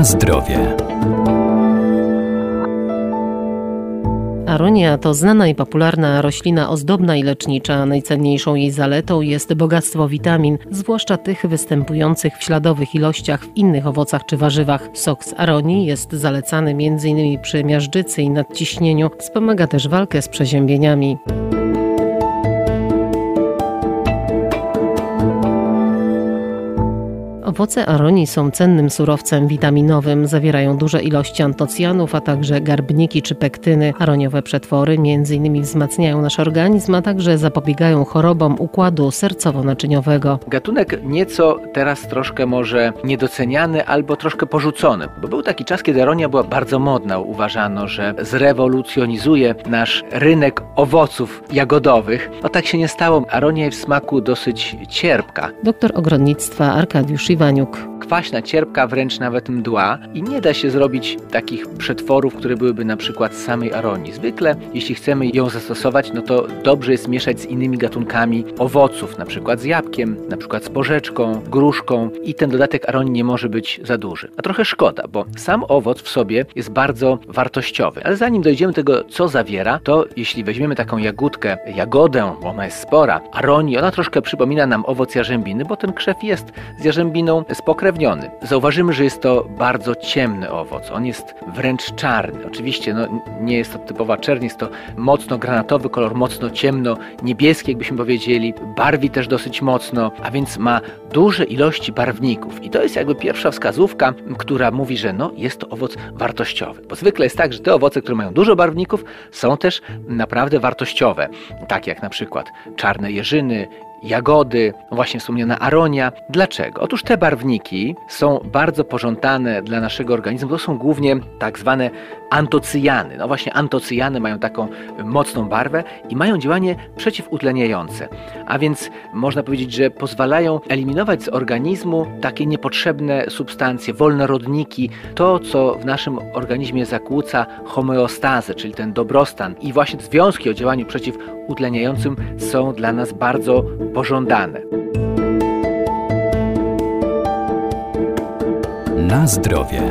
Na zdrowie. Aronia to znana i popularna roślina ozdobna i lecznicza. Najcenniejszą jej zaletą jest bogactwo witamin, zwłaszcza tych występujących w śladowych ilościach w innych owocach czy warzywach. Sok z aronii jest zalecany m.in. przy miażdżycy i nadciśnieniu. Wspomaga też walkę z przeziębieniami. Owoce aronii są cennym surowcem witaminowym, zawierają duże ilości antocjanów, a także garbniki czy pektyny. Aroniowe przetwory m.in. wzmacniają nasz organizm, a także zapobiegają chorobom układu sercowo-naczyniowego. Gatunek nieco teraz troszkę może niedoceniany albo troszkę porzucony, bo był taki czas, kiedy aronia była bardzo modna. Uważano, że zrewolucjonizuje nasz rynek owoców jagodowych. No tak się nie stało. Aronia jest w smaku dosyć cierpka. Doktor ogrodnictwa Arkadiusz Iwaniuk kwaśna, cierpka, wręcz nawet mdła i nie da się zrobić takich przetworów, które byłyby na przykład z samej aronii. Zwykle, jeśli chcemy ją zastosować, no to dobrze jest mieszać z innymi gatunkami owoców, na przykład z jabłkiem, na przykład z porzeczką, gruszką i ten dodatek aronii nie może być za duży. A trochę szkoda, bo sam owoc w sobie jest bardzo wartościowy. Ale zanim dojdziemy do tego, co zawiera, to jeśli weźmiemy taką jagódkę, jagodę, bo ona jest spora, aronii, ona troszkę przypomina nam owoc jarzębiny, bo ten krzew jest z jarzębiną spokrewniony Zauważymy, że jest to bardzo ciemny owoc. On jest wręcz czarny. Oczywiście no, nie jest to typowa czerń, jest to mocno granatowy kolor, mocno ciemno niebieski, jakbyśmy powiedzieli. Barwi też dosyć mocno, a więc ma duże ilości barwników. I to jest jakby pierwsza wskazówka, która mówi, że no, jest to owoc wartościowy. Bo zwykle jest tak, że te owoce, które mają dużo barwników, są też naprawdę wartościowe. Tak jak na przykład czarne jeżyny, jagody, właśnie wspomniana aronia. Dlaczego? Otóż te barwniki są bardzo pożądane dla naszego organizmu. To są głównie tak zwane antocyjany. No właśnie antocyjany mają taką mocną barwę i mają działanie przeciwutleniające. A więc można powiedzieć, że pozwalają eliminować z organizmu takie niepotrzebne substancje, wolne rodniki, to co w naszym organizmie zakłóca homeostazę, czyli ten dobrostan. I właśnie związki o działaniu przeciwutleniającym są dla nas bardzo pożądane. Na zdrowie.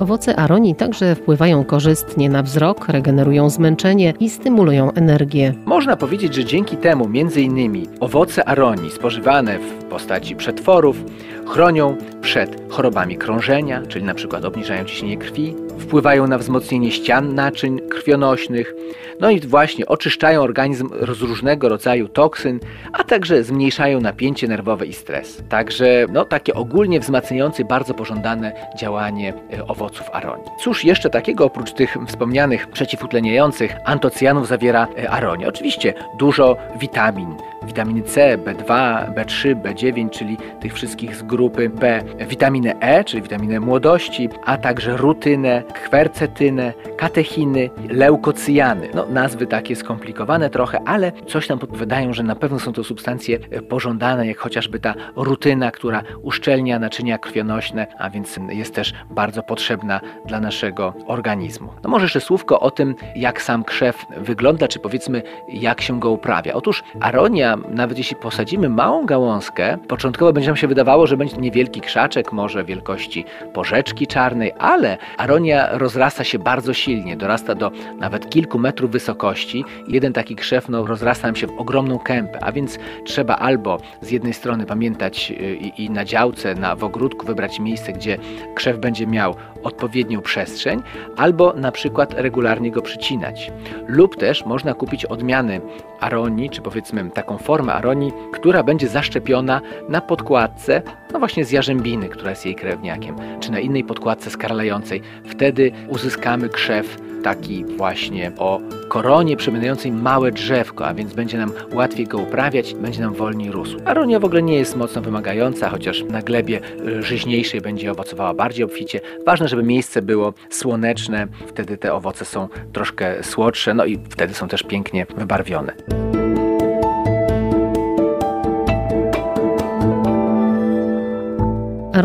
Owoce aronii także wpływają korzystnie na wzrok, regenerują zmęczenie i stymulują energię. Można powiedzieć, że dzięki temu między innymi owoce aronii spożywane w postaci przetworów chronią przed chorobami krążenia, czyli na przykład obniżają ciśnienie krwi, wpływają na wzmocnienie ścian naczyń krwionośnych, no i właśnie oczyszczają organizm z różnego rodzaju toksyn, a także zmniejszają napięcie nerwowe i stres. Także no, takie ogólnie wzmacniające, bardzo pożądane działanie e, owoców aronii. Cóż jeszcze takiego oprócz tych wspomnianych przeciwutleniających antocyjanów zawiera e, aronia? Oczywiście dużo witamin, witaminy C, B2, B3, B9, czyli tych wszystkich z grupy B, witaminę E, czyli witaminę młodości, a także rutynę, kwercetynę, katechiny, leukocyjany. No, nazwy takie skomplikowane trochę, ale coś nam podpowiadają, że na pewno są to substancje pożądane, jak chociażby ta rutyna, która uszczelnia naczynia krwionośne, a więc jest też bardzo potrzebna dla naszego organizmu. No może jeszcze słówko o tym, jak sam krzew wygląda, czy powiedzmy, jak się go uprawia. Otóż aronia, nawet jeśli posadzimy małą gałązkę, początkowo będzie nam się wydawało, że będzie niewielki krzaczek, może wielkości porzeczki czarnej, ale aronia rozrasta się bardzo silnie, dorasta do nawet kilku metrów wysokości. Jeden taki krzew no, rozrasta nam się w ogromną kępę, a więc trzeba albo z jednej strony pamiętać y, i, i na działce, na, w ogródku wybrać miejsce, gdzie krzew będzie miał odpowiednią przestrzeń, albo na przykład regularnie go przycinać. Lub też można kupić odmiany aronii, czy powiedzmy taką formę aronii, która będzie zaszczepiona na podkładce, no właśnie z jarzębiny, która jest jej krewniakiem, czy na innej podkładce skarlającej. Wtedy uzyskamy krzew taki właśnie o koronie przypominającej małe drzewko, a więc będzie nam łatwiej go uprawiać, będzie nam wolniej rósł. Aronia w ogóle nie jest mocno wymagająca, chociaż na glebie y, żyźniejszej będzie owocowała bardziej obficie. Ważne, żeby miejsce było słoneczne, wtedy te owoce są troszkę słodsze, no i wtedy są też pięknie wybarwione.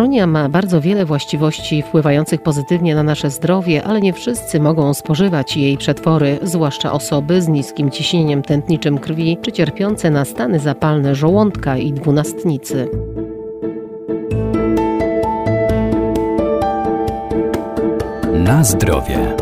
Begonia ma bardzo wiele właściwości wpływających pozytywnie na nasze zdrowie, ale nie wszyscy mogą spożywać jej przetwory, zwłaszcza osoby z niskim ciśnieniem tętniczym krwi czy cierpiące na stany zapalne żołądka i dwunastnicy. Na zdrowie.